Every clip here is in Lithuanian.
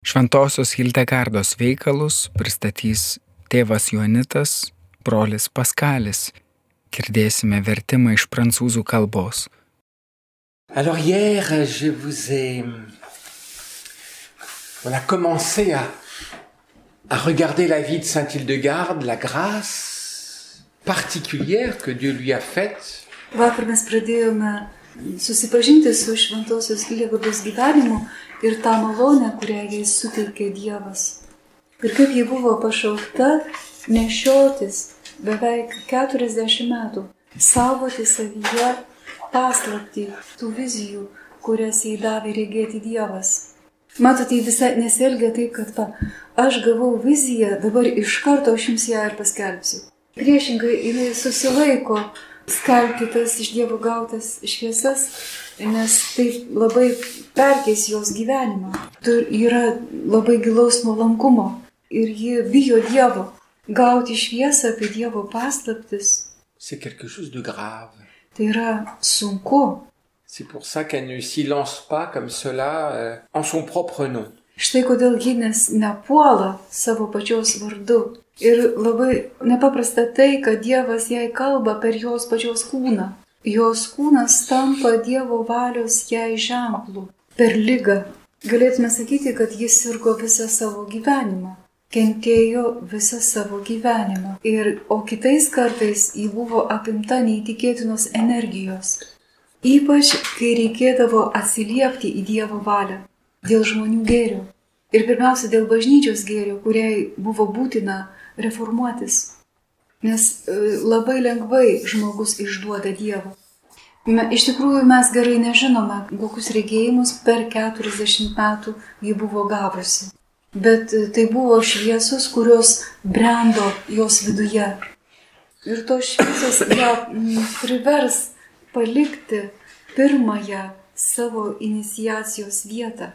Šventosios Hildegardos veikalus pristatys tėvas Jonitas, brolis Paskalis. Girdėsime vertimą iš prancūzų kalbos. Alors hier, je vous ai on a commencé à, à regarder la vie de Saint Hildegarde, la grâce particulière que Dieu lui a faite. Vakar mes pradėjome susipažinti su šventosios Hildegardos gyvenimu ir tą malonę, kurią jai suteikė Dievas. Ir kaip ji buvo pašaukta nešiotis beveik 40 metų, saugoti savyje paslapti tų vizijų, kurias jai davė regėti Dievas. Matote, jį visai nesielgia taip, kad va, aš gavau viziją, dabar iš karto aš jums ją ir paskelbsiu. Priešingai, jinai susilaiko skelbti tas iš Dievo gautas šviesas, nes tai labai perkeis jos gyvenimą. Tur yra labai gilaus nuolankumo ir ji bijo Dievo. Gauti šviesą apie Dievo paslaptis. Tai yra sunku. C'est pour ça qu'elle ne s'y lance pas comme cela euh, en son propre nom. Štai kodėl ji nes nepuola savo pačios vardu. Ir labai nepaprasta tai, kad Dievas jai kalba per jos pačios kūną. Jos kūnas tampa Dievo valios jai ženklų. Per lygą. Galėtume sakyti, kad jis sirgo visą savo gyvenimą. Kentėjo visą savo gyvenimą. Ir, o kitais kartais jį buvo apimta neįtikėtinos energijos. Ypač, kai reikėdavo atsiliepti į Dievo valią dėl žmonių gėrio. Ir pirmiausia, dėl bažnyčios gėrio, kuriai buvo būtina reformuotis. Nes e, labai lengvai žmogus išduoda Dievą. Iš tikrųjų, mes gerai nežinome, kokius regėjimus per 40 metų ji buvo gavusi. Bet e, tai buvo šviesos, kurios brendo jos viduje. Ir tos šviesos ją privers palikti pirmąją savo iniciacijos vietą,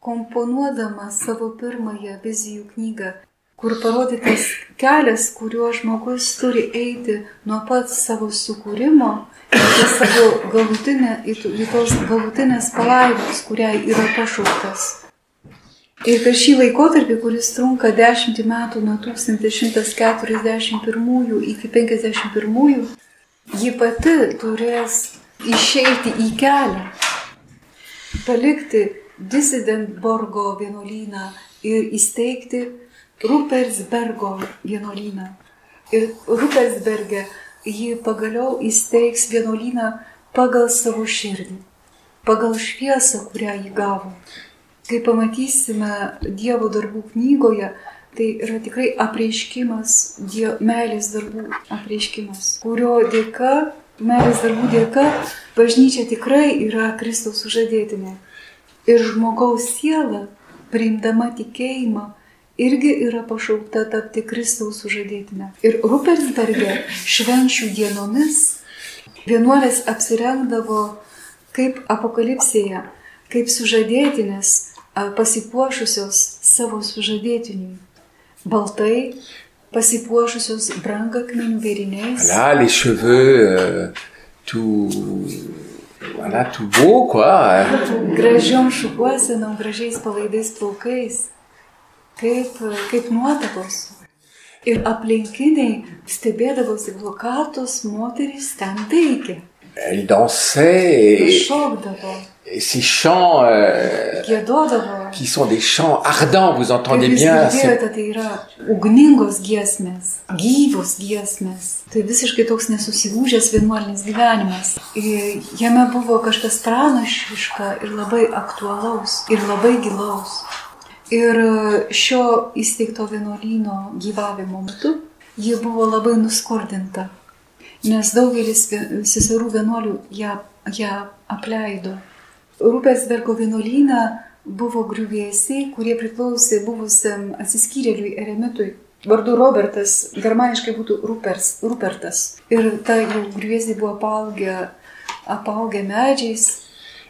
komponuodama savo pirmąją vizijų knygą, kur parodytas kelias, kuriuo žmogus turi eiti nuo pat savo sukūrimo iki savo galutinė, į tos galutinės palaimos, kuriai yra pašauktas. Ir per šį laikotarpį, kuris trunka 10 metų nuo 1141 iki 51, ji pati turės išeiti į kelią, palikti Disidenborgo vienuolyną ir įsteigti Rupersbergo vienuolyną. Ir Rupersberge ji pagaliau įsteigs vienuolyną pagal savo širdį, pagal šviesą, kurią ji gavo. Kai pamatysime Dievo darbų knygoje, tai yra tikrai apreiškimas, die, meilės darbų apreiškimas, kurio dėka meilės darbų dėka bažnyčia tikrai yra Kristaus sužadėtinė. Ir žmogaus siela, priimdama tikėjimą, irgi yra pašaukta tapti Kristaus sužadėtinė. Ir Rupersberge švenčių dienomis vienuolės apsirengdavo kaip apokalipsėje, kaip sužadėtinės pasipuošusios savo sužadėtiniui. Baltai, pasipuošusios brangakmenių vėriniais. Voilà, les cheveux euh, tout, voilà, tout beau, quoi. Gražiom šukuosenom, gražiais palaidais plaukais, kaip, kaip nuotakos. Ir aplinkiniai stebėdavosi, blokatos moterys ten veikia. Elle dansait et, ces chants euh, qui sont des chants ardents, vous entendez bien. tai yra ugningos giesmės, gyvos giesmės. Tai visiškai toks nesusigūžęs vienuolinis gyvenimas. Ir jame buvo kažkas pranašiška ir labai aktualaus, ir labai gilaus. Ir šio įsteigto vienuolyno gyvavimo metu ji buvo labai nuskurdinta, nes daugelis seserų vienuolių ją, ją apleido. Rūpesbergo vienuolyną buvo griuvėsiai, kurie priklausė buvusiam atsiskyrėliui eremitui. Vardu Robertas, germaniškai būtų Rupers, Rupertas. Ir ta jau griuvėsiai buvo apaugę, apaugę medžiais.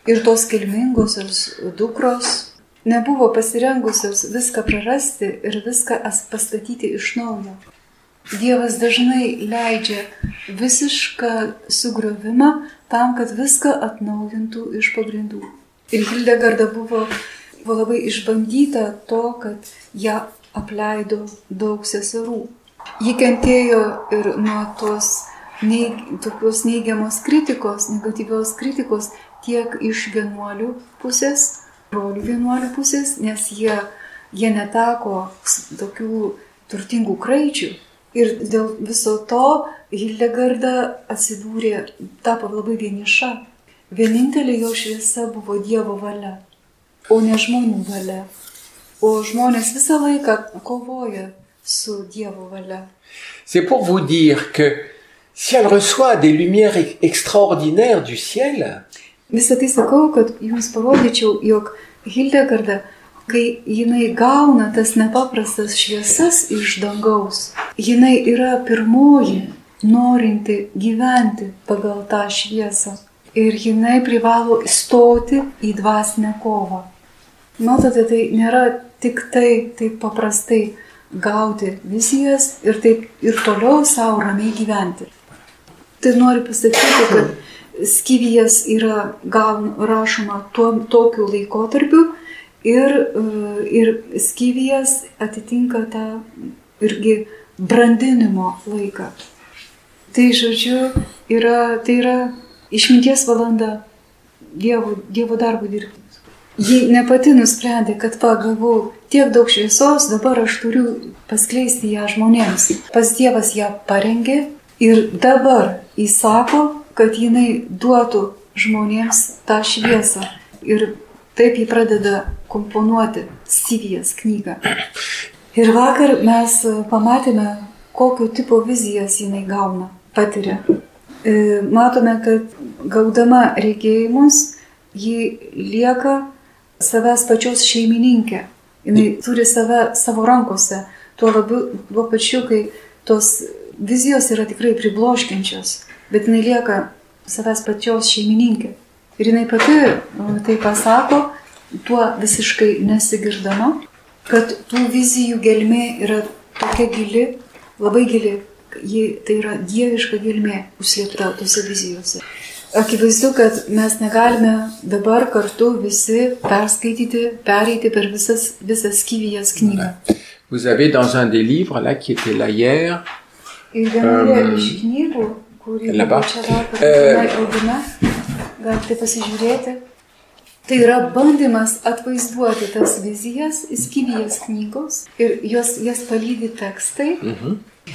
Ir tos kilmingosios dukros nebuvo pasirengusios viską prarasti ir viską as- pastatyti iš naujo. Dievas dažnai leidžia visišką sugriovimą tam, kad viską atnaujintų iš pagrindų. Ir Hildegarda buvo buvo labai išbandyta to, kad ją apleido daug seserų. Ji kentėjo ir nuo tos neig, tokios neigiamos kritikos, negatyvios kritikos tiek iš vienuolių pusės, brolių vienuolių pusės, nes jie, jie neteko tokių turtingų kraičių. Ir dėl viso to Hildegarda atsidūrė, tapo labai vieniša. Vienintelė jo šviesa buvo Dievo valia, o ne žmonių valia. O žmonės visą laiką kovoja su Dievo valia. C'est pour vous dire que si elle reçoit des lumières extraordinaires du ciel, Visą tai sakau, kad jums parodyčiau, jog Hildegarda, kai jinai gauna tas nepaprastas šviesas iš dangaus, jinai yra pirmoji norinti gyventi pagal tą šviesą. Ir jinai privalo stoti į dvasinę kovą. Matote, tai nėra tik tai taip paprastai gauti vizijas ir taip ir toliau savo ramiai gyventi. Tai noriu pasakyti, kad skyvijas yra gaun, rašoma tuo, tokiu laikotarpiu ir, e, ir skyvijas atitinka tą irgi brandinimo laiką. Tai žodžiu, yra, tai yra išminties valanda Dievo, dievo darbo dirbti. Ji ne pati nusprendė, kad pagavau tiek daug šviesos, dabar aš turiu paskleisti ją žmonėms. Pas Dievas ją parengė ir dabar įsako, kad jinai duotų žmonėms tą šviesą. Ir taip jį pradeda komponuoti Sivijas knygą. Ir vakar mes pamatėme, kokio tipo vizijas jinai gauna, patiria. E, Matome, kad gaudama reikėjimus, ji lieka savęs pačios šeimininkė. Jis turi save savo rankose. Tuo labiau, tuo pačiu, kai tos vizijos yra tikrai pribloškiančios, bet jinai lieka savęs pačios šeimininkė. Ir jinai pati tai pasako, tuo visiškai nesigirdama, kad tų vizijų gelmė yra tokia gili, labai gili, ji tai yra dieviška gelmė užslėpta tose vizijose. Akivaizdu, kad mes negalime dabar kartu visi perskaityti, pereiti per visas, visas skyvijas knygą. vous avez dans un des livres là qui était là hier, Ir vienoje Um, iš knygų, kurį čia Euh, tenai albume, galite pasižiūrėti, tai yra bandymas atvaizduoti tas vizijas, skyvijas knygos ir jos, jas palydi tekstai.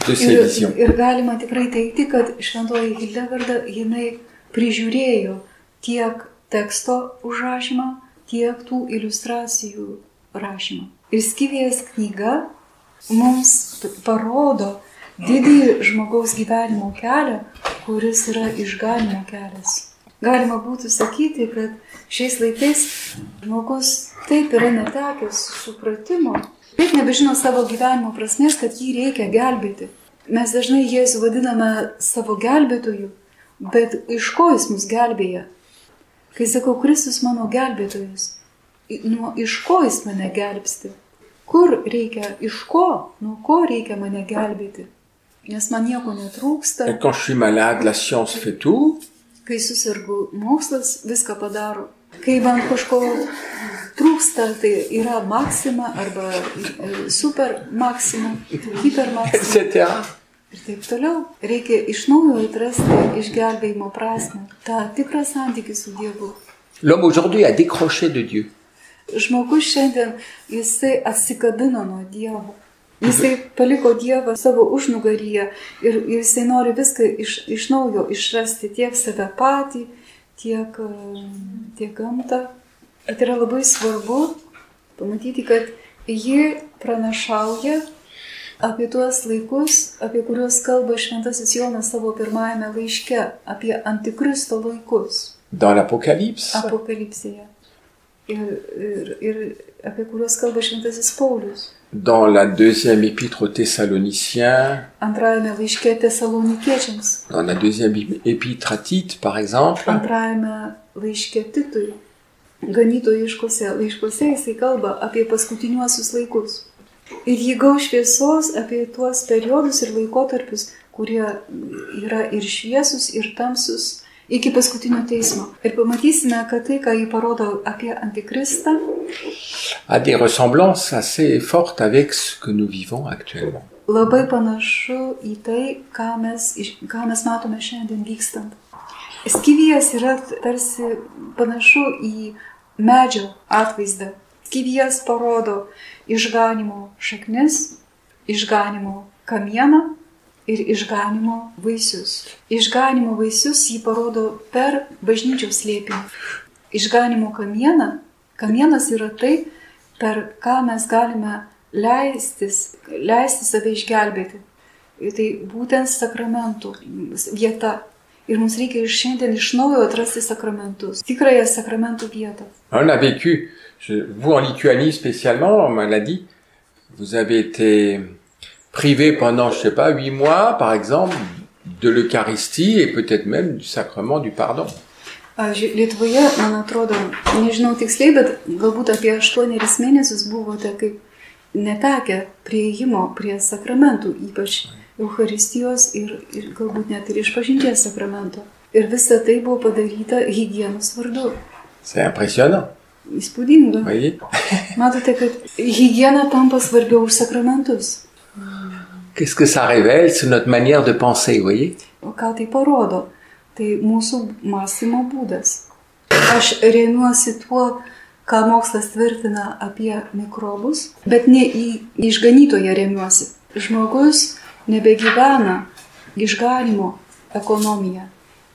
ces Ir, ir galima tikrai teikti, kad šventoji Hildegarda jinai prižiūrėjo tiek teksto užrašymą, tiek tų iliustracijų rašymą. Ir skyvijas knyga mums parodo didį žmogaus gyvenimo kelią, kuris yra išganimo kelias. Galima būtų sakyti, kad šiais laikais žmogus taip yra netekęs supratimo, taip nebežino savo gyvenimo prasmės, kad jį reikia gelbėti. Mes dažnai Jėzų vadiname savo gelbėtoju, bet iš ko jis mus gelbėja? Kai sakau, Kristus mano gelbėtojas, nuo iš ko jis mane gelbsti? Kur reikia, iš ko, nuo ko reikia mane gelbėti? Nes man nieko netrūksta, Et quand je suis malade, la science fait tout. kai susirgu, mokslas viską padaro. Kai man kažko trūksta, tai yra maksima arba e, super maksima, hiper maksima etc. ir taip toliau. Reikia iš naujo atrasti išgelbėjimo prasme, tą tikrą santykį su Dievu. L'homme aujourd'hui a décroché de Dieu. Žmogus šiandien jisai atsikabino nuo Dievo. Jisai paliko Dievą savo užnugaryje ir, ir jisai nori viską iš, iš naujo išrasti tiek save patį, tiek, e, tiek gamtą. Tai yra labai svarbu pamatyti, kad ji pranašauja apie tuos laikus, apie kuriuos kalba Šventasis Jonas savo pirmajame laiške, apie Antikristo laikus Dans l'Apocalypse, apokalipsėje. Ir, ir, ir apie kuriuos kalba Šventasis Paulius. Dans la deuxième épître aux Thessaloniciens, dans la deuxième épître à Tite, par exemple, ganytojiškose laiškose jisai kalba apie paskutiniuosius laikus. Ir jį gau šviesos apie tuos periodus ir laikotarpius, kurie yra ir šviesus, ir tamsus, iki paskutinio teismo. Ir pamatysime, kad tai, ką jį parodo apie Antikristą, a des ressemblances assez fortes avec ce que nous vivons actuellement. labai panašu į tai, ką mes, ką mes matome šiandien vykstant. Skyvijas yra tarsi panašu į medžio atvaizdą. Skyvijas parodo išganimo šaknis, išganimo kamieną ir išganimo vaisius. Išganimo vaisius jį parodo per bažnyčios slėpinį. Išganimo kamieną, kamienas yra tai, per ką mes galime leistis, leisti save išgelbėti. Ir Tai būtent sakramentų vieta. Ir mums reikia ir šiandien iš naujo atrasti sakramentus. Tikrąją sakramentų vietą. On a vécu, je- vous en Lituanie spécialement, on me l'a dit, vous avez été privé pendant, je sais pas, huit mois, par exemple, de l'Eucharistie et peut-être même du sacrement du pardon. Pavyzdžiui, Lietuvoje, man atrodo, nežinau tiksliai, bet galbūt apie aštuonerius mėnesius buvote kaip netekę prieimo prie sakramentų, ypač Eucharistijos ir, ir galbūt net ir išpažinties sakramento. Ir visa tai buvo padaryta hygienos vardu. C'est impressionnant, Įspūdinga. vous voyez Matote, kad hygiena tampa svarbiau už sakramentus. Qu'est-ce que ça révèle sur notre manière de penser, vous voyez O ką tai parodo? Tai mūsų mąstymo būdas. Aš remiuosi tuo, ką mokslas tvirtina apie mikrobus, bet ne į išganytoją remiuosi. Žmogus nebegyvena išganimo ekonomiją.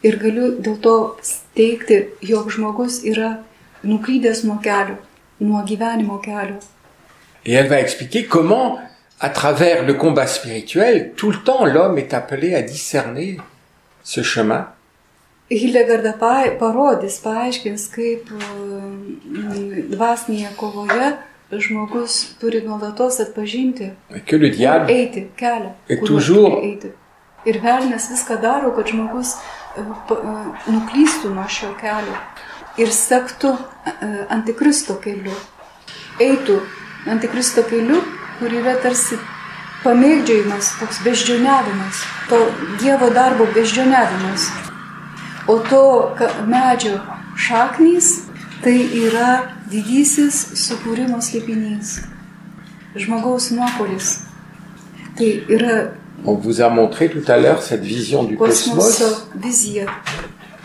Ir galiu dėl to teikti, jog žmogus yra nuklydęs nuo kelio, nuo gyvenimo kelio. Et elle va expliquer comment, à travers le combat spirituel, tout le temps, l'homme est appelé à discerner ce chemin Hildegarda pa- parodys, paaiškins, kaip dvasinėje kovoje žmogus turi nuolatos atpažinti, et que le diable eiti kelią. Et kuriuo toujours- turi eiti. Ir velnės viską daro, kad žmogus pa- nuklystų nuo šio kelio ir sektų antikristo keliu. Eitų antikristo keliu, kur yra tarsi pamėgdžiojimas, toks beždžioniavimas, to Dievo darbo beždžioniavimas. O to medžio šaknys tai yra didysis sukūrimo slėpinys. Žmogaus nuopolis. Tai yra On vous a montré tout à l'heure cette vision du cosmos. vizija.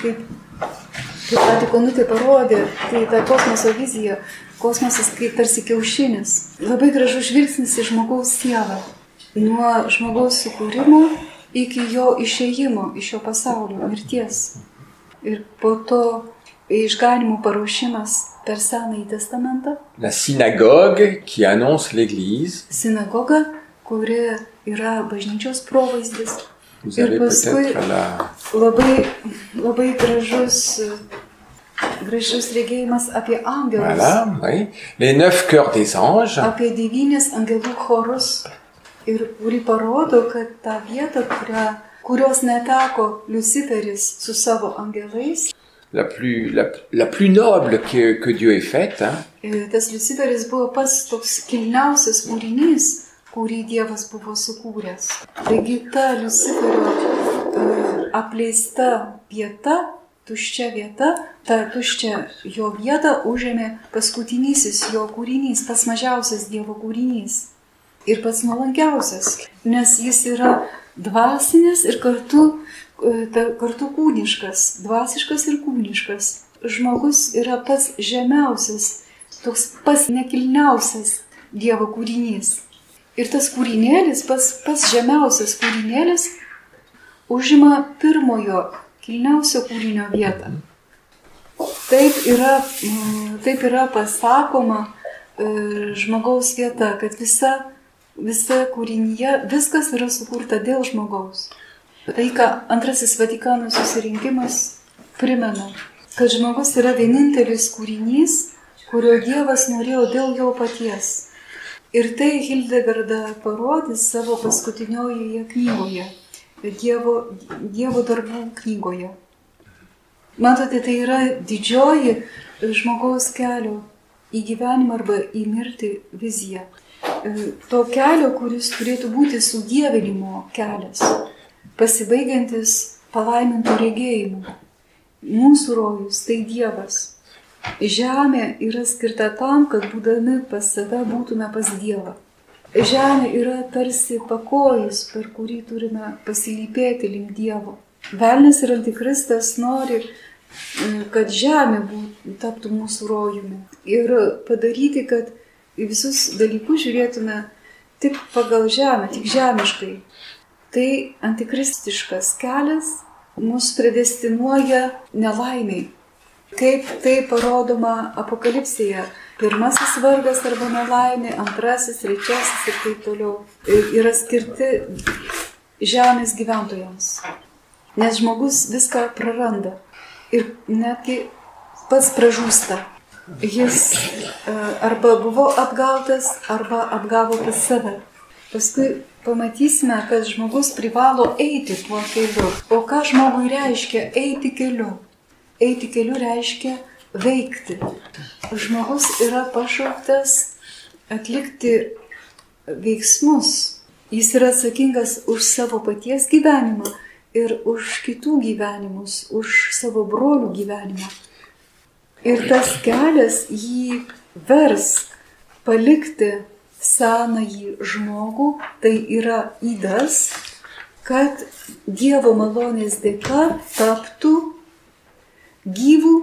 Kaip, kaip pati konutė parodė, tai ta kosmoso vizija. Kosmosas kaip tarsi kiaušinis. Labai gražus žvilgsnis į žmogaus sielą. Nuo žmogaus sukūrimo iki jo išėjimo iš šio pasaulio, mirties. Ir po to išganimo paruošimas per Senąjį testamentą. La synagogue qui annonce l'Église. Sinagoga, kuri yra bažnyčios provaizdis. Vous Ir paskui la... labai, labai gražus, gražus regėjimas apie angelus. Voilà, oui. Les neuf cœurs des anges. Apie devynis angelų chorus. Ir kuri parodo, kad ta vieta, kurią, kurios neteko Luciferis su savo angelais, La plus, la, la plus noble que, que Dieu ait faite. Hein. tas Luciferis buvo pats toks kilniausias kūrinys, kurį Dievas buvo sukūręs. Taigi ta Luciferio e, apleista vieta, tuščia vieta, tą tuščią jo vietą užėmė paskutinysis jo kūrinys, pats mažiausias Dievo kūrinys. Ir pats nuolankiausias, nes jis yra dvasinis ir kartu, e, kartu kūniškas, dvasiškas ir kūniškas. Žmogus yra pats žemiausias, toks pats nekilniausias Dievo kūrinys. Ir tas kūrinėlis, pats, pats žemiausias kūrinėlis, užima pirmojo kilniausio kūrinio vietą. Taip yra, mm, taip yra pasakoma e, žmogaus vieta, kad visa, visa kūrinyje, viskas yra sukurta dėl žmogaus. Tai, ką antrasis Vatikano susirinkimas primena, kad žmogus yra vienintelis kūrinys, kurio Dievas norėjo dėl jo paties. Ir tai Hildegarda parodys savo paskutiniojoje knygoje, Dievo, Dievo darbų knygoje. Matote, tai yra didžioji žmogaus kelio į gyvenimą arba į mirtį vizija. To kelio, kuris turėtų būti sudėvinimo kelias, pasibaigiantis palaimintų regėjimu. mūsų rojus tai Dievas. Žemė yra skirta tam, kad būdami pas save būtume pas Dievą. Žemė yra tarsi pakojus, per kurį turime pasilypėti link Dievo. Velnis ir antikristas nori, mm, kad žemė būtų, taptų mūsų rojumi. Ir padaryti, kad į visus dalykus žiūrėtume tik pagal žemę, tik žemiškai. Tai antikristiškas kelias mus predestinuoja nelaimiai. Kaip tai parodoma apokalipsėje. Pirmasis vargas arba nelaimė, antrasis, trečiasis ir taip toliau yra skirti žemės gyventojams. Nes žmogus viską praranda ir netgi pats pražūsta. Jis e, arba buvo apgautas, arba apgavo pas save. Paskui pamatysime, kad žmogus privalo eiti tuo keliu. O ką žmogui reiškia eiti keliu? eiti keliu reiškia veikti. Žmogus yra pašauktas atlikti veiksmus. Jis yra atsakingas už savo paties gyvenimą ir už kitų gyvenimus, už savo brolių gyvenimą. Ir tas kelias jį vers palikti senąjį žmogų, tai yra įdas, kad Dievo malonės dėka taptų gyvų.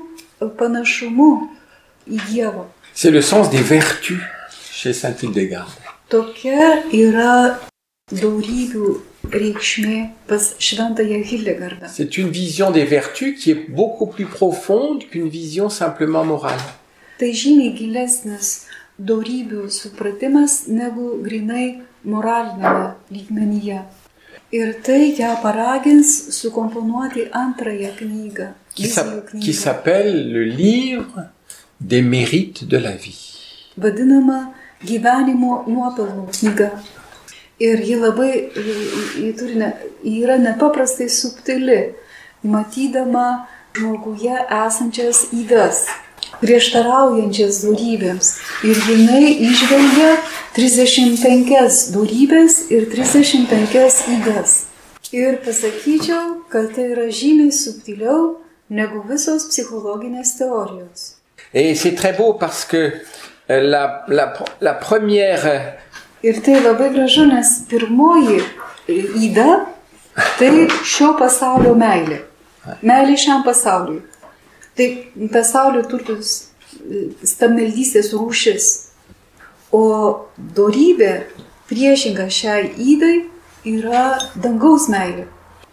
C'est le sens des vertus chez Saint Hildegarde. C'est une vision des vertus qui est beaucoup plus profonde qu'une vision simplement morale. Ir tai ją paragins sukomponuoti antrąją knygą. Qui s'app- qui s'appelle le livre des mérites de la vie. vadinama gyvenimo nuopelnų knyga. Ir ji labai, ji, turi ne, ji yra nepaprastai subtili, matydama žmoguje esančias įdas, prieštaraujančias darybėms. Ir jinai išvelgia 35 darybės ir 35 įdas. Ir pasakyčiau, kad tai yra žymiai subtiliau negu visos psichologinės teorijos. Et c'est très beau parce que euh, la, la, la première Ir tai labai gražu, nes pirmoji įda tai šio pasaulio meilė. Meilė šiam pasauliui. Tai pasaulio turtus stammeldystės rūšis. O dorybė priešinga šiai įdai yra dangaus meilė.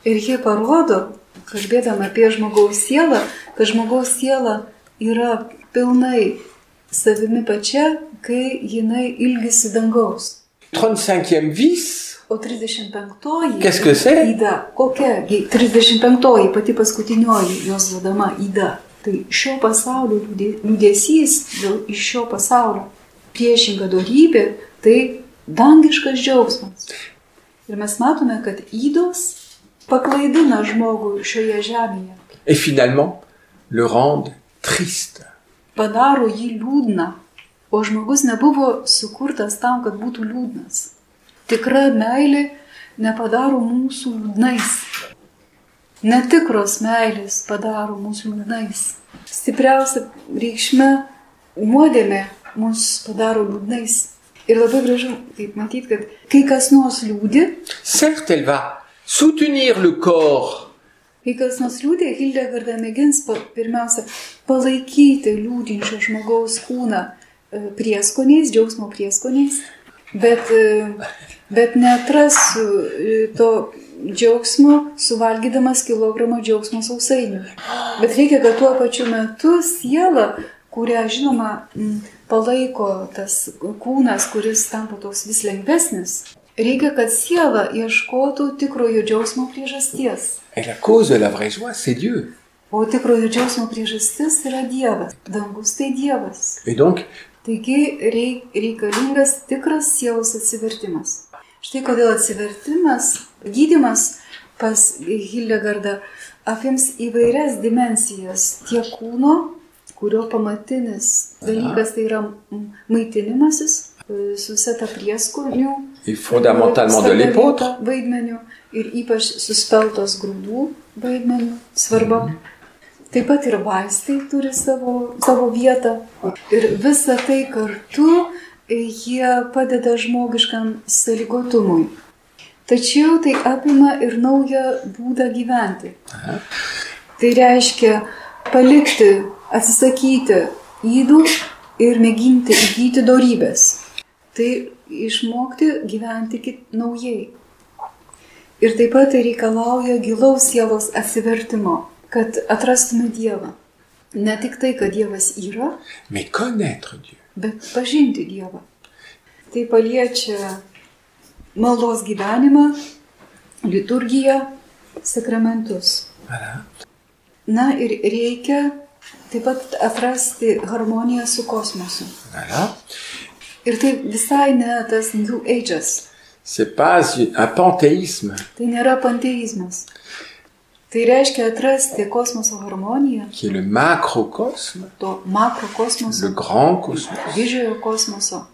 Ir ji parodo, kalbėdama apie žmogaus sielą, kad žmogaus siela yra pilnai savimi pačia, kai jinai ilgisi dangaus. 35e vis, O 35-oji. Qu'est-ce que c'est? Įda. Kokia? gi 35-oji, pati paskutinioji jos vadama įda. Tai šio pasaulio liūdė- liūdėsys dėl iš šio pasaulio. Priešinga darybė - tai dangiškas džiaugsmas. Ir mes matome, kad įdos paklaidina žmogų šioje žemėje. et finalement le rendent triste. Padaro jį liūdną. O žmogus nebuvo sukurtas tam, kad būtų liūdnas. Tikra meilė nepadaro mūsų liūdnais. Netikros meilės padaro mūsų liūdnais. Stipriausia reikšme nuodėmė mus padaro liūdnais. Ir labai gražu, kaip matyti, kad kai kas nors liūdi, Certes, elle va soutenir le corps kai kas nors liūdė, Hildegarda mėgins pirmiausia palaikyti liūdinčio žmogaus kūną e, prieskoniais, džiaugsmo prieskoniais, bet, e, bet neatrasiu e, to džiaugsmo suvalgydamas kilogramą džiaugsmo sausainių. Bet reikia, kad tuo pačiu metu siela, kurią žinoma palaiko tas kūnas, kuris tampa toks vis lengvesnis, reikia, kad siela ieškotų tikrojo džiaugsmo priežasties. et la cause de la vraie joie, c'est Dieu. O tikrojo džiaugsmo priežastis yra Dievas. Dangus tai Dievas. Et donc, Taigi reik, reikalingas tikras sielos atsivertimas. Štai kodėl atsivertimas, gydimas pas Hildegardą apims įvairias dimensijas. Tiek kūno, kurio pamatinis dalykas tai yra maitinimasis su seta prieskonių. et fondamentalement de l'épôtre, Vaidmenių ir ypač suspeltos grūdų vaidmenių svarba. Taip pat ir vaistai turi savo, savo vietą. Ir visa tai kartu e, jie padeda žmogiškam sąlygotumui. Tačiau tai apima ir naują būdą gyventi. Tai reiškia palikti, atsisakyti įdų ir mėginti įgyti dorybės. Tai išmokti gyventi kit, naujai. Ir taip pat tai reikalauja gilaus sielos atsivertimo, kad atrastume Dievą. Ne tik tai, kad Dievas yra, mais Dieu. bet pažinti Dievą. Tai paliečia maldos gyvenimą, liturgiją, sakramentus. Voilà. Na ir reikia taip pat atrasti harmoniją su kosmosu. Voilà. Ir tai visai ne tas New Age'as. C'est pas un panthéisme Tai nėra panteizmas. Tai reiškia atrasti kosmoso harmoniją, qui est le macrocosme, to makro kosmoso, le grand cosmos. didžiojo kosmoso.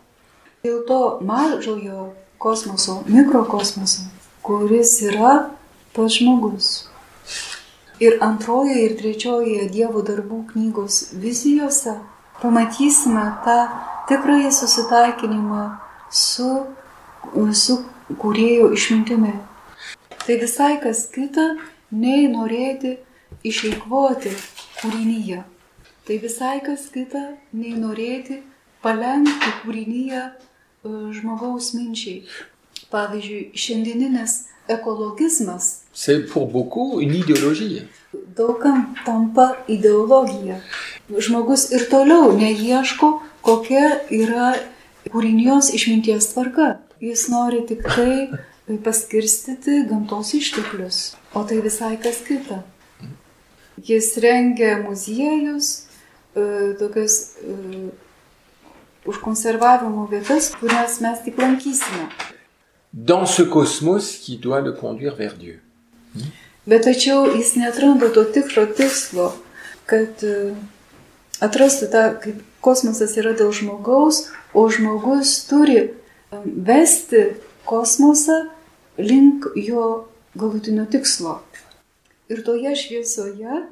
Dėl to mažojo kosmoso, mikrokosmoso, kuris yra pats žmogus. Ir antrojoje ir trečiojoje Dievo darbų knygos vizijose pamatysime tą tikrąjį susitaikinimą su, su kūrėjo išmintimi. Tai visai kas kita, nei norėti išeikvoti kūrinyje. Tai visai kas kita, nei norėti palengti kūrinyje žmogaus minčiai. Pavyzdžiui, šiandieninis ekologizmas C'est pour beaucoup une idéologie. daugam tampa ideologija. Žmogus ir toliau neieško, kokia yra kūrinijos išminties tvarka. Jis nori tik tai paskirstyti gamtos išteklius, o tai visai kas kita. Jis rengia muziejus, e, tokias e, užkonservavimo vietas, kurias mes tik lankysime. Dans ce cosmos qui doit le conduire vers Dieu. Bet tačiau jis netranda to tikro tikslo, kad e, atrastų tą, kaip kosmosas yra dėl žmogaus, o žmogus turi vesti kosmosą link jo galutinio tikslo. Ir toje šviesoje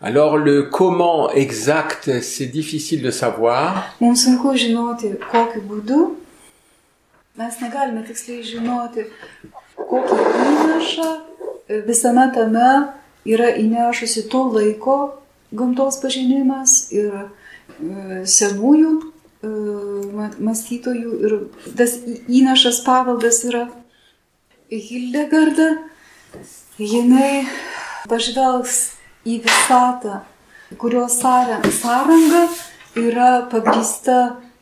Alors le comment exact, c'est difficile de savoir. mums sunku žinoti, kokiu būdu. Mes negalime tiksliai žinoti, kokį įnašą e, visame tame yra įnešusi to laiko gamtos pažinimas ir e, senųjų e, mąstytojų ir tas įnašas paveldas yra Hildegarda. Jinai pažvelgs į visatą, kurios sąra- sąranga yra pagrįsta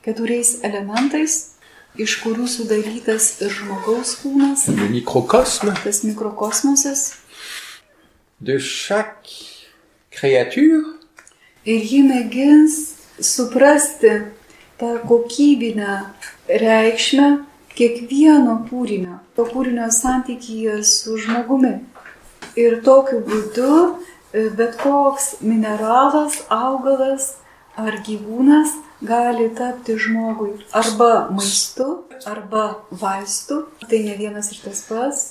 keturiais elementais, iš kurių sudarytas ir žmogaus kūnas, Le microcosme tas mikrokosmosas. de chaque créature Ir ji mėgins suprasti tą kokybinę reikšmę kiekvieno kūrinio, to kūrinio santykyje su žmogumi. Ir tokiu būdu e, bet koks mineralas, augalas ar gyvūnas gali tapti žmogui arba maistu, arba vaistu. Tai ne vienas ir tas pats.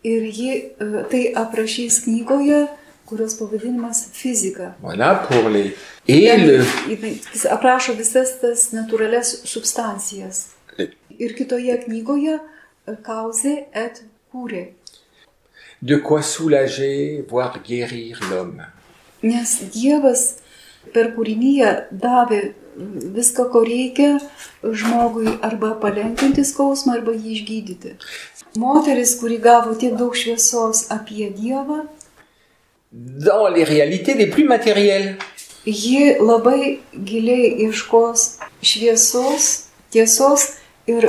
Ir ji e, tai aprašys knygoje, kurios pavadinimas fizika. Voilà pour les. Et le, Jinai- Jis aprašo visas tas natūralias substancijas. Ir kitoje knygoje Kauzė et kūrė. de quoi soulager, voire guérir l'homme. Nes Dievas per kūrinyje davė viską, ko reikia žmogui arba palengvinti skausmą, arba jį išgydyti. Moteris, kuri gavo tiek daug šviesos apie Dievą, Dans les réalités les plus matérielles. ji labai giliai ieškos šviesos, tiesos ir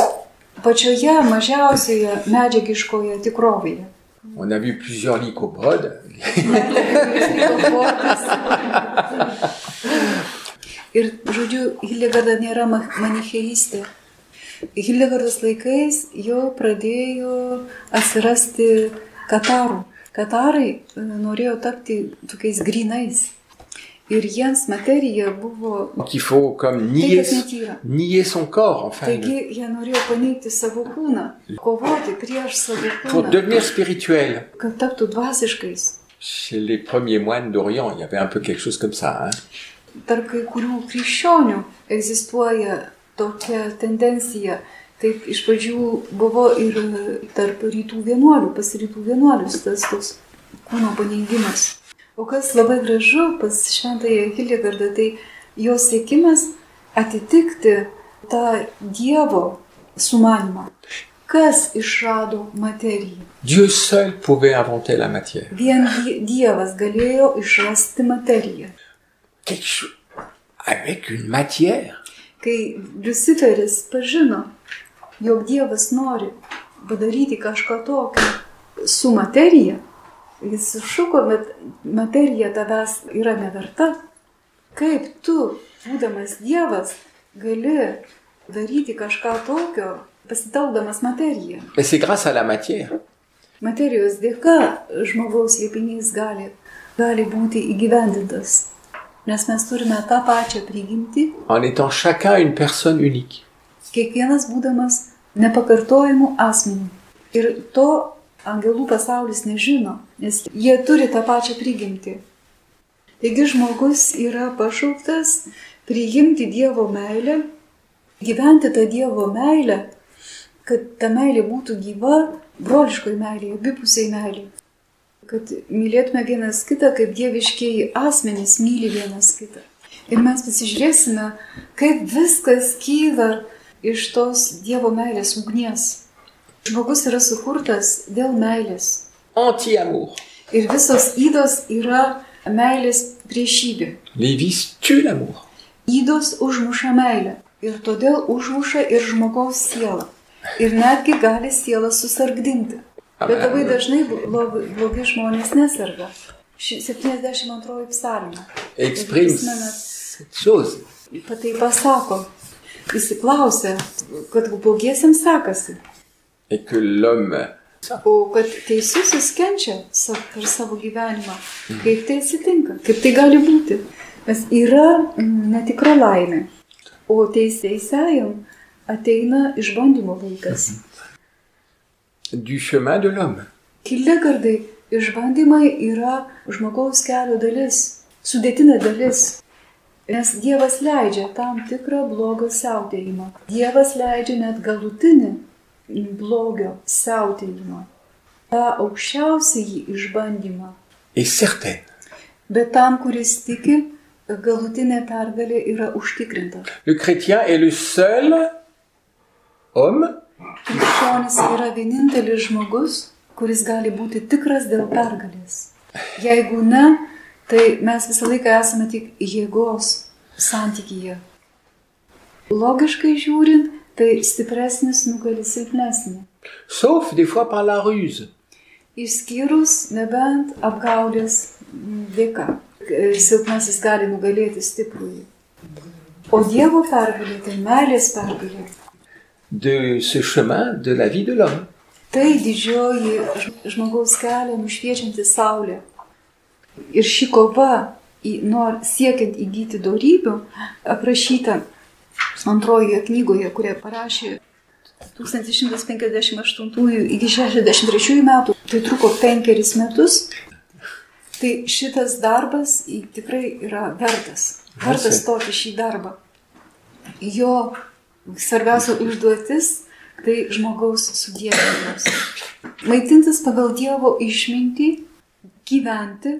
pačioje mažiausioje medžiagiškoje tikrovėje. On a vu plusieurs lycopodes. Ir, žodžiu, Hildegarda nėra ma- manicheistė. Hildegardos laikais jau pradėjo atsirasti katarų. Katarai e, norėjo tapti tokiais grinais. Ir jiems materija buvo Donc il faut comme tai, nier, kas netyra. nier son corps, enfin, Taigi jie norėjo paneigti savo kūną, kovoti prieš savo pour kūną, devenir spirituel. kad taptų dvasiškais. chez les premiers moines d'Orient, il y avait un peu quelque chose comme ça. Hein. Tarp kai kurių krikščionių egzistuoja tokia tendencija. Taip iš pradžių buvo ir tarp rytų vienuolių, pas rytų vienuolius tas toks kūno paneigimas. O kas labai gražu pas šventąją Hildegardą, tai jos siekimas atitikti tą Dievo sumanimą. Kas išrado materiją? Dieu seul pouvait inventer la matière. Vien Die- Dievas galėjo išrasti materiją. Quelque chose avec une matière. Kai Luciferis pažino, jog Dievas nori padaryti kažką tokio su materija, jis sušuko, bet materija tavęs yra neverta. Kaip tu, būdamas Dievas, gali daryti kažką tokio, pasitelkdamas materiją? Materijos dėka žmogaus liepinys gali, gali būti įgyvendintas. Nes mes turime tą pačią prigimtį, en étant chacun une personne unique. Kiekvienas būdamas nepakartojimu asmeniu. Ir to angelų pasaulis nežino, nes jie turi tą pačią prigimtį. Taigi žmogus yra pašauktas priimti Dievo meilę, gyventi tą Dievo meilę, kad ta meilė būtų gyva, broliškoji meilė, abipusiai meilė. Kad mylėtume vienas kitą, kaip dieviškiai asmenys myli vienas kitą. Ir mes pasižiūrėsime, kaip viskas kyla iš tos Dievo meilės ugnies. Žmogus yra sukurtas dėl meilės. Anti-amour. Ir visos įdos yra meilės priešybė. Les vices tuent l'amour. Įdos užmuša meilę. Ir todėl užmuša ir žmogaus sielą. Ir netgi gali sielą susargdinti. Bet labai dažnai blogi, žmonės neserga. Ši 72 psalmė. Chose. tai pasako, įsiklausė, kad blogiesiams sekasi. Et que l'homme, O kad teisusis kenčia sa- per savo gyvenimą, kaip tai atsitinka, kaip tai gali būti. Nes yra mm, netikra laimė, o teisėjam ateina išbandymo laikas. du chemin de l'homme. Kildegardai išbandymai yra žmogaus kelio dalis, sudėtinė dalis. Nes Dievas leidžia tam tikrą blogo siautėjimą. Dievas leidžia net galutinį blogio siautėjimą. Ta aukščiausiai išbandymą. Bet tam, kuris tiki, galutinė pergalė yra užtikrinta. Le chrétien est le seul homme Krikščionis yra vienintelis žmogus, kuris gali būti tikras dėl pergalės. Jeigu ne, tai mes visą laiką esame tik jėgos santykyje. Logiškai žiūrint, tai stipresnis nugali silpnesnį. sauf des fois par la ruse. Išskyrus nebent apgaulės dėka. Silpnasis gali nugalėti stiprųjį. O Dievo pergalė tai meilės pergalė. de ce chemin de la vie de l'homme. Tai didžioji žmogaus kelią nušviečianti saulė. Ir ši kova, nor, siekiant įgyti darybių, aprašyta antrojoje knygoje, kurią parašė 1158 iki 63 metų, tai truko penkeris metus. Tai šitas darbas tikrai yra vertas. Vertas stoti šį darbą. Jo svarbiausia užduotis tai žmogaus sudėjimas. Maitintis pagal Dievo išmintį, gyventi,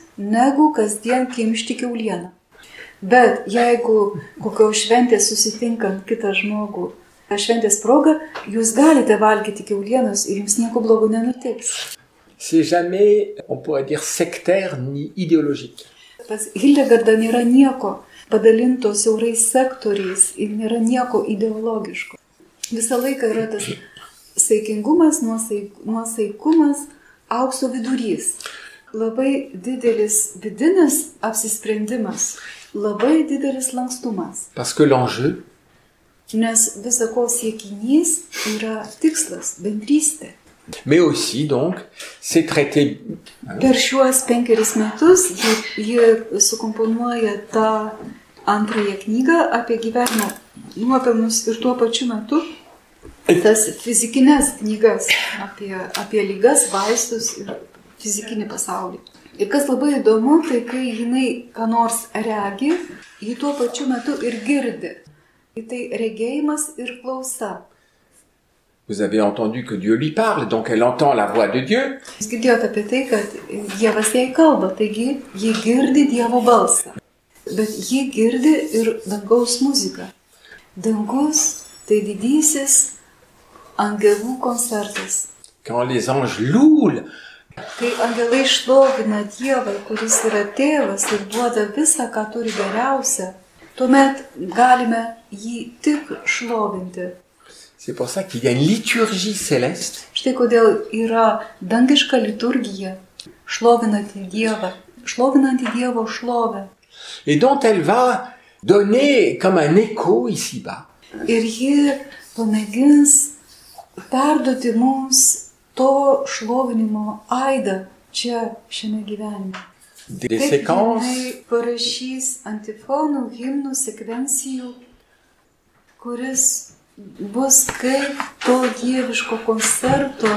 Negu kasdien kimšti keulieną. Bet jeigu kokio šventės susitinkant kitą žmogų, šventės proga, jūs galite valgyti keulienos ir jums nieko blogo nenutiks. c'est jamais, on pourrait dire, sectaire ni idéologique. Pas Hildegarda nėra nieko padalinto siaurais sektoriais ir nėra nieko ideologiško. Visą laiką yra tas saikingumas, nuosaik, nuosaikumas, aukso vidurys. Labai didelis vidinis apsisprendimas, labai didelis lankstumas. Parce que l'enjeu, Nes visako siekinys yra tikslas, bendrystė. mais aussi donc, c'est traiter Per šiuos penkeris metus ji, ji sukomponuoja tą antrąją knygą apie gyvenimo nuopelnus ir tuo pačiu metu tas fizikinės knygas apie, apie lygas, vaistus ir fizikinį pasaulį. Ir kas labai įdomu, tai kai jinai ką nors regi, ji tuo pačiu metu ir girdi. Tai regėjimas ir klausa. Vous avez entendu que Dieu lui parle, donc elle entend la voix de Dieu. Jūs girdėjote apie tai, kad Dievas jai kalba, taigi ji girdi Dievo balsą. Bet ji girdi ir dangaus muziką. Dangus tai didysis angelų koncertas. Quand les anges louent, Kai angelai šlovina Dievą, kuris yra tėvas ir duoda visą, ką turi geriausia, tuomet galime jį tik šlovinti. c'est pour ça qu'il y a une liturgie céleste Štai kodėl yra dangiška liturgija, šlovinanti Dievą, šlovinanti Dievo šlovę. et dont elle va donner comme un écho ici-bas. Ir ji pamėgins perduoti mums to šlovinimo aidą čia, šiame gyvenime. Des Kaip séquences parašys antifonų, himnų, sekvencijų, kuris bus kaip to dieviško koncerto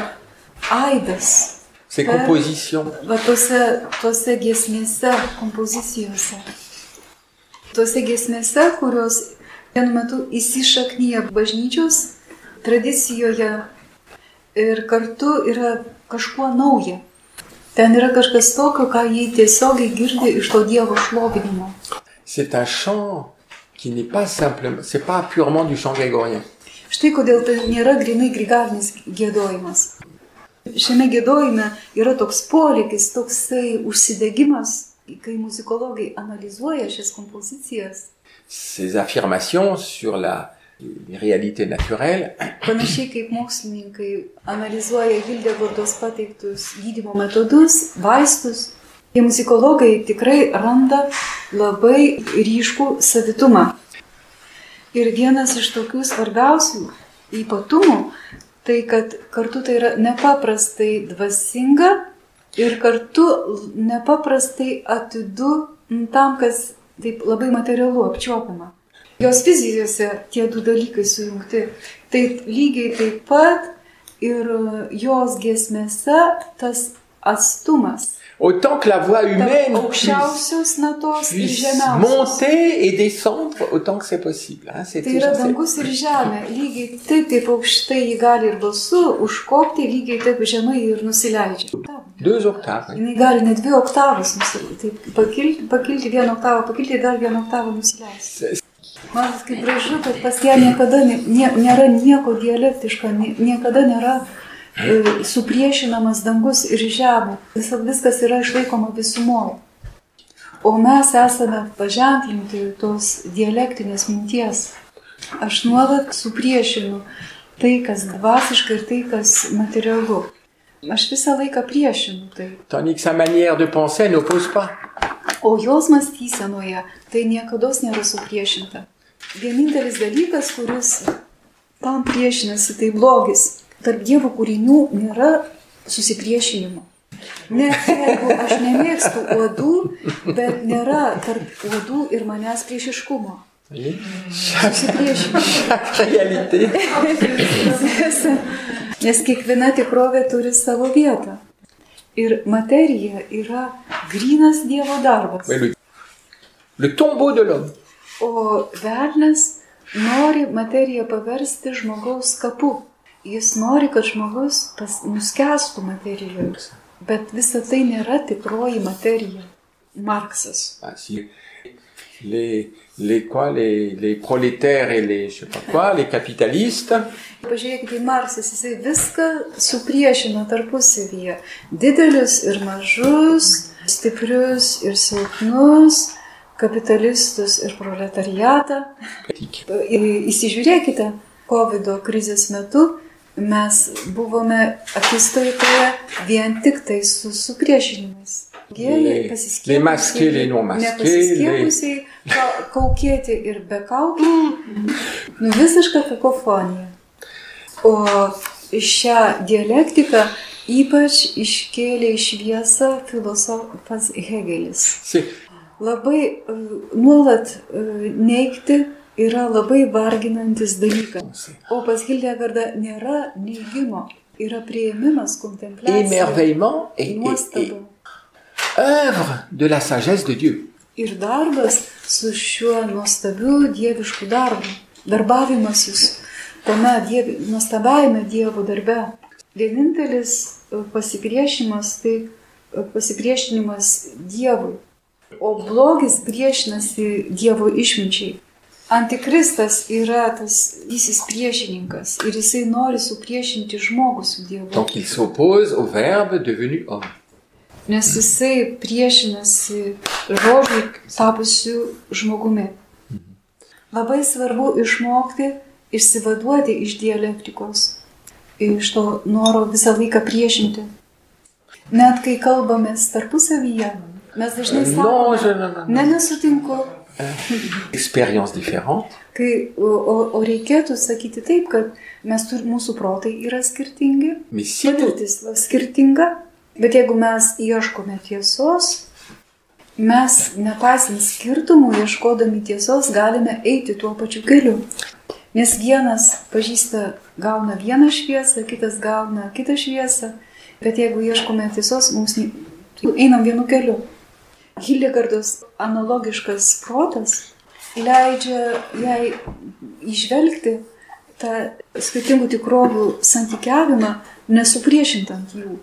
aidas. ces compositions. Va tuose, tuose giesmėse, kompozicijose. Tuose giesmėse, kurios vienu metu įsišaknyja bažnyčios tradicijoje ir kartu yra kažkuo nauja. Ten yra kažkas tokio, ką jį tiesiogiai girdi iš to Dievo šlovinimo. C'est un chant qui n'est pas simplement, c'est pas purement du chant grégorien. Štai kodėl tai nėra grinai grigalinis gėdojimas. Šiame gėdojime yra toks poreikis, toksai užsidegimas, kai muzikologai analizuoja šias kompozicijas. Ces affirmations sur la, les réalités naturelles Panašiai kaip mokslininkai analizuoja Hildegardos pateiktus gydimo metodus, vaistus, tie muzikologai tikrai randa labai ryškų savitumą. Ir vienas iš tokių svarbiausių ypatumų, tai kad kartu tai yra nepaprastai dvasinga ir kartu nepaprastai atidu tam, kas taip labai materialu apčiuopiama. Jos vizijose tie du dalykai sujungti. Tai lygiai taip pat ir jos giesmėse tas atstumas. Autant que la voix humaine puisse, puisse monter et descendre autant que c'est possible. Hein, c'est Tai yra dangus ir žemė. Lygiai taip, kaip aukštai jį gali ir balsu užkopti, lygiai taip žemai ir nusileidžia. deux octaves. Jis gali net dvi oktavas nusileisti. Taip, pakilti, pakilti vieną oktavą, pakilti dar vieną oktavą nusileisti. Matot, kaip gražu, kad pas ją niekada ne, nėra nieko dialektiško, nie, niekada nėra e, supriešinamas dangus ir žemė. Viskas yra išlaikoma visumoje. O mes esame paženklinti tos dialektinės minties. Aš nuolat supriešinu tai, kas dvasiška ir tai, kas materialu. Aš visą laiką priešinu tai. Tandis que sa manière de penser n'oppose pas. O jos mąstysenoje tai niekada nėra supriešinta. Vienintelis dalykas, kuris tam priešinasi, tai blogis. Tarp Dievo kūrinių nėra susipriešinimo. Net jeigu aš nemėgstu uodų, bet nėra tarp uodų ir manęs priešiškumo. Réalité Nes kiekviena tikrovė turi savo vietą. Ir materija yra grinas Dievo darbas. Le, le tombeau de l'homme. O velnas nori materiją paversti žmogaus kapu. Jis nori, kad žmogus pas, nuskestų materijoje. Bet visa tai nėra tikroji materija. Marksas. Ah, si les, les, quoi, les, les prolétaires et les, je sais pas quoi, les capitalistes, Pažiūrėkite, į Marksas jisai viską supriešino tarpusavyje. Didelius ir mažus, stiprius ir silpnus, kapitalistus ir proletariatą. Įsižiūrėkite, COVID krizės metu, mes buvome akistoje vien tik tai su supriešinimais. Gėjai, Les- les masqués, les Nepasiskiepusiai, ka- kaukėti ir be kaukų. Nu, visiška kakofonija. O šią dialektiką ypač iškėlė į šviesą filosofas Hegelis. C'est Labai e, nuolat e, neikti yra labai varginantis dalykas. O pas Hildegardą nėra neigimo, yra prieimimas, kontempliacija. Nuostaba. Œuvre de la sagesse de Dieu. Ir darbas su šiuo nuostabiu dievišku darbu. Darbavimasis tame dievi, nuostabiajame Dievo darbe. Vienintelis e, pasipriešimas tai e, pasipriešinimas Dievui. O blogis priešinasi Dievo išminčiai. Antikristas yra tas didysis priešininkas ir jisai nori supriešinti žmogų su Dievu. Donc il s'oppose au Verbe devenu homme. Nes jisai priešinasi žodžiui tapusiu žmogumi. Labai svarbu išmokti išsivaduoti iš dialektikos, iš to noro visą laiką priešinti. Net kai kalbamės tarpusavyje, mes dažnai Non, sakome, ne nesutinku, Expérience différente. kai, o, o, o reikėtų sakyti taip, kad mes tur, mūsų protai yra skirtingi, patirtis skirtinga, bet jeigu mes ieškome tiesos, mes nepaisant skirtumų, ieškodami tiesos, galime eiti tuo pačiu keliu. Nes vienas pažįsta, gauna vieną šviesą, kitas gauna kitą šviesą, bet jeigu ieškome tiesos, mums ne- einam vienu keliu. Hildegardos analogiškas protas leidžia jai išvelgti tą skirtingų tikrovių santykiavimą, nesupriešintant jų.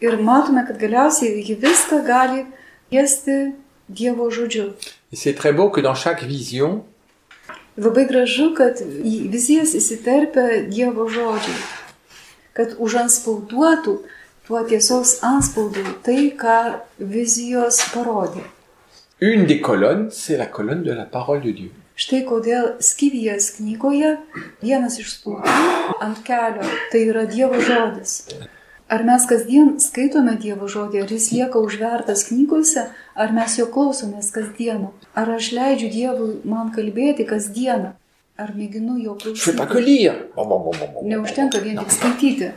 Ir matome, kad galiausiai ji viską gali liesti Dievo žodžiu. c'est très beau que dans chaque vision, Labai gražu, kad į vizijas įsiterpia Dievo žodžiai. Kad užanspauduotų tuo tiesos anspaudu tai, ką vizijos parodė. une des colonnes, c'est la colonne de la parole de Dieu. Štai kodėl Skyvijas knygoje vienas iš spaudų ant kelio tai yra Dievo žodis. Ar mes kasdien skaitome Dievo žodį, ar jis lieka užvertas knygose, ar mes jo klausomės kasdieną, ar aš leidžiu Dievui man kalbėti kasdieną, ar mėginu jo klausyti. Neužtenka vien tik skaityti.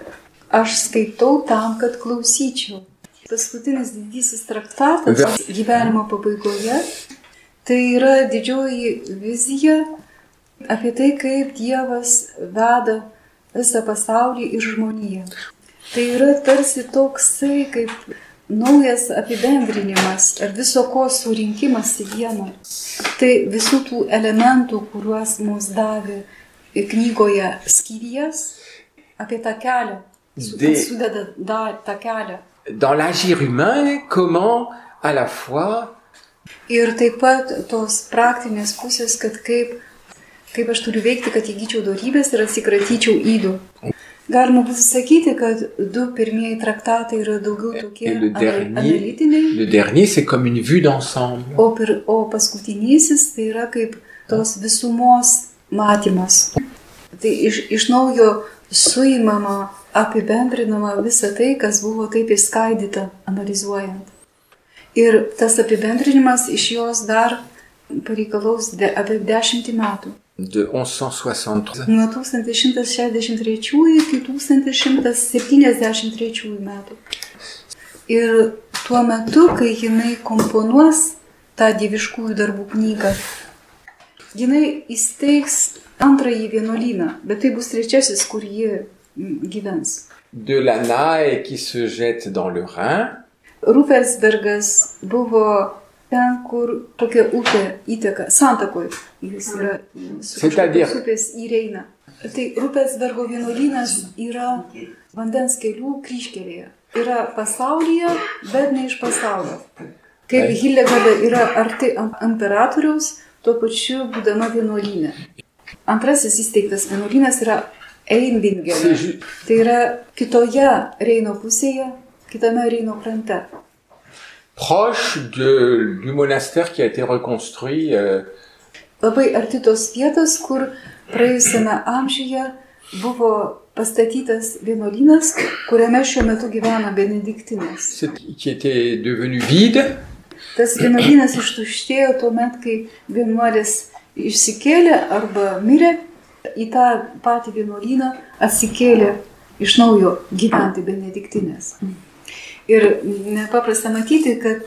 Aš skaitau tam, kad klausyčiau. Paskutinis didysis traktatas gyvenimo pabaigoje tai yra didžioji vizija apie tai, kaip Dievas veda visą pasaulį ir žmoniją. Tai yra tarsi toksai kaip naujas apibendrinimas ar viso ko surinkimas į vieną. Tai visų tų elementų, kuriuos mums davė knygoje skyries apie tą kelią. Sudeda da, tą kelią. Dans l'agir humain, comment à la fois Ir taip pat tos praktinės pusės, kad kaip, kaip aš turiu veikti, kad įgyčiau darybės ir atsikratyčiau įdų. Galima būtų sakyti, kad du pirmieji traktatai yra daugiau tokie et le dernier, analitiniai, le dernier, c'est comme une vue d'ensemble. o, pir, o paskutinysis tai yra kaip tos visumos matymas. Tai iš, iš naujo suimama, apibendrinama visa tai, kas buvo taip išskaidyta, analizuojant. Ir tas apibendrinimas iš jos dar pareikalaus de, apie dešimtį metų. De 1163. Nuo 1163 iki 1173 metų. Ir tuo metu, kai jinai komponuos tą dieviškųjų darbų knygą, jinai įsteigs antrąjį vienuolyną, bet tai bus trečiasis, kur ji gyvens. De la Nae qui se jette dans le Rhin, Rufelsbergas buvo ten, kur tokia upė įteka, santakoj. Jis yra su upės į Reiną. Tai Rupelsbergo vienuolynas yra vandens kelių kryškelėje. Yra pasaulyje, bet ne iš pasaulio. Kaip Taip. Hildegarda yra arti imperatoriaus, tuo pačiu būdama vienuolynė. Antrasis įsteigtas vienuolynas yra ju- Tai yra kitoje Reino pusėje, kitame Reino krante. Proche de, du monastère qui a été reconstruit euh, Labai arti tos vietos, kur praėjusiame amžiuje buvo pastatytas vienuolynas, kuriame šiuo metu gyvena benediktinės. Qui était devenu vide. Tas vienuolynas ištuštėjo tuo met, kai vienuolis išsikėlė arba mirė, į tą patį vienuolyną atsikėlė iš naujo gyventi benediktinės. Ir nepaprasta matyti, kad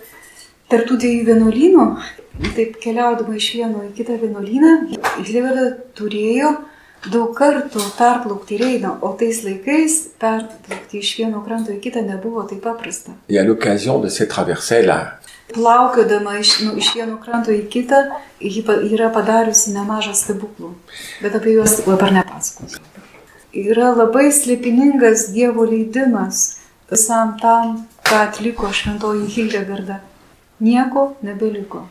tarptų dviejų vienuolynų, taip keliaudama iš vieno į kitą vienuolyną, Hildegarda turėjo daug kartų perplaukti Reiną, o tais laikais perplaukti iš vieno kranto į kitą nebuvo taip paprasta. Plaukiodama iš, nu, iš vieno kranto į kitą, ji pa- yra padariusi nemažą stebuklų, bet apie juos dabar nepasakosiu. Yra labai slėpiningas Dievo leidimas visam tam, ką atliko šventoji Hildegarda. Nieko nebeliko.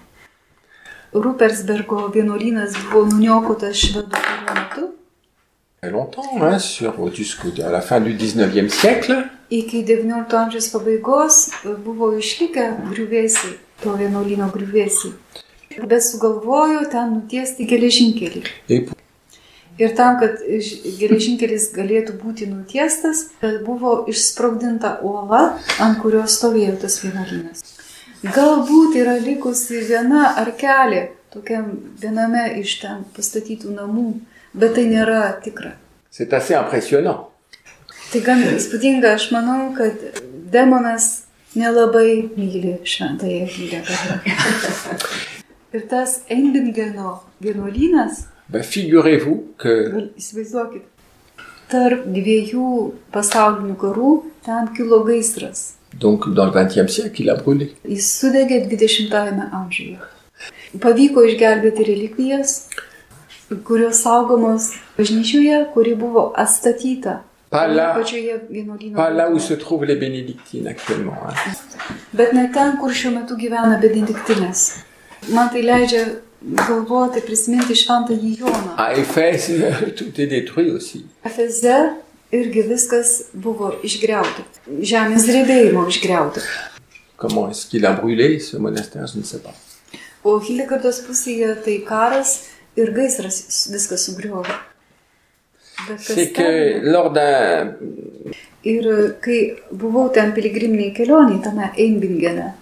Rupersbergo vienuolynas buvo nuniokotas švedų karo metu. longtemps, hein, sur, jusqu'à la fin du 19e siècle, Iki XIX amžiaus pabaigos buvo išlikę griuvėsiai, to vienuolyno griuvėsiai. Bet sugalvojo ten nutiesti geležinkelį. et Ir tam, kad geležinkelis galėtų būti nutiestas, buvo išsprogdinta uola, ant kurios stovėjo tas vienuolynas. Galbūt yra likusi viena arkelė tokiam viename iš ten pastatytų namų, bet tai nėra tikra. c'est assez impressionnant. Tai gan įspūdinga, aš manau, kad demonas nelabai myli šventąją Hildegardą. Ir tas Einbingeno vienuolynas, Figurez-vous que gal įsivaizduokit, tarp dviejų pasaulinių karų ten kilo gaisras. donc dans le 20e siècle, il a brûlé. Jis sudegė 20-ame amžiuje. Pavyko išgelbėti relikvijas, kurios saugomos bažnyčioje, kuri buvo atstatyta. Pas là, pas là où se trouvent les bénédictines actuellement. hein. Bet ne ten, kur šiuo metu gyvena benediktinės. Man tai leidžia galvoti, prisiminti šventąjį Joną. À Éphèse, tout est détruit aussi. Efeze irgi viskas buvo išgriauta. Žemės drebėjimo išgriauta. Comment est-ce qu'il a brûlé ce monastère Je ne sais pas. O Hildegardos pusėje tai karas ir gaisras viską sugriovė. C'est que lors d'un Ir kai buvau ten piligriminiai kelioniai tame Einbingene,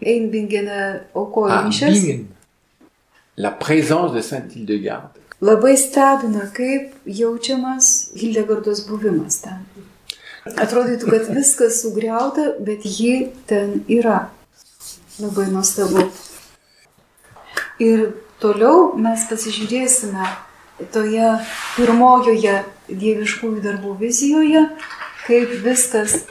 Einbingene aukojo à mišes, Bingen, la présence de Sainte Hildegarde. labai stebina, kaip jaučiamas Hildegardos buvimas ten. Atrodytų, kad viskas sugriauta, bet ji ten yra. Labai nuostabu. Ir toliau mes pasižiūrėsime toje pirmojoje dieviškųjų darbų vizijoje, kaip viskas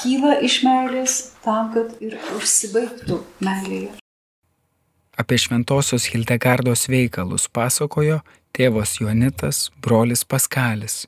kyla iš meilės tam, kad ir užsibaigtų meilėje. Apie šventosios Hildegardos veikalus pasakojo tėvas Jonitas, brolis Paskalis.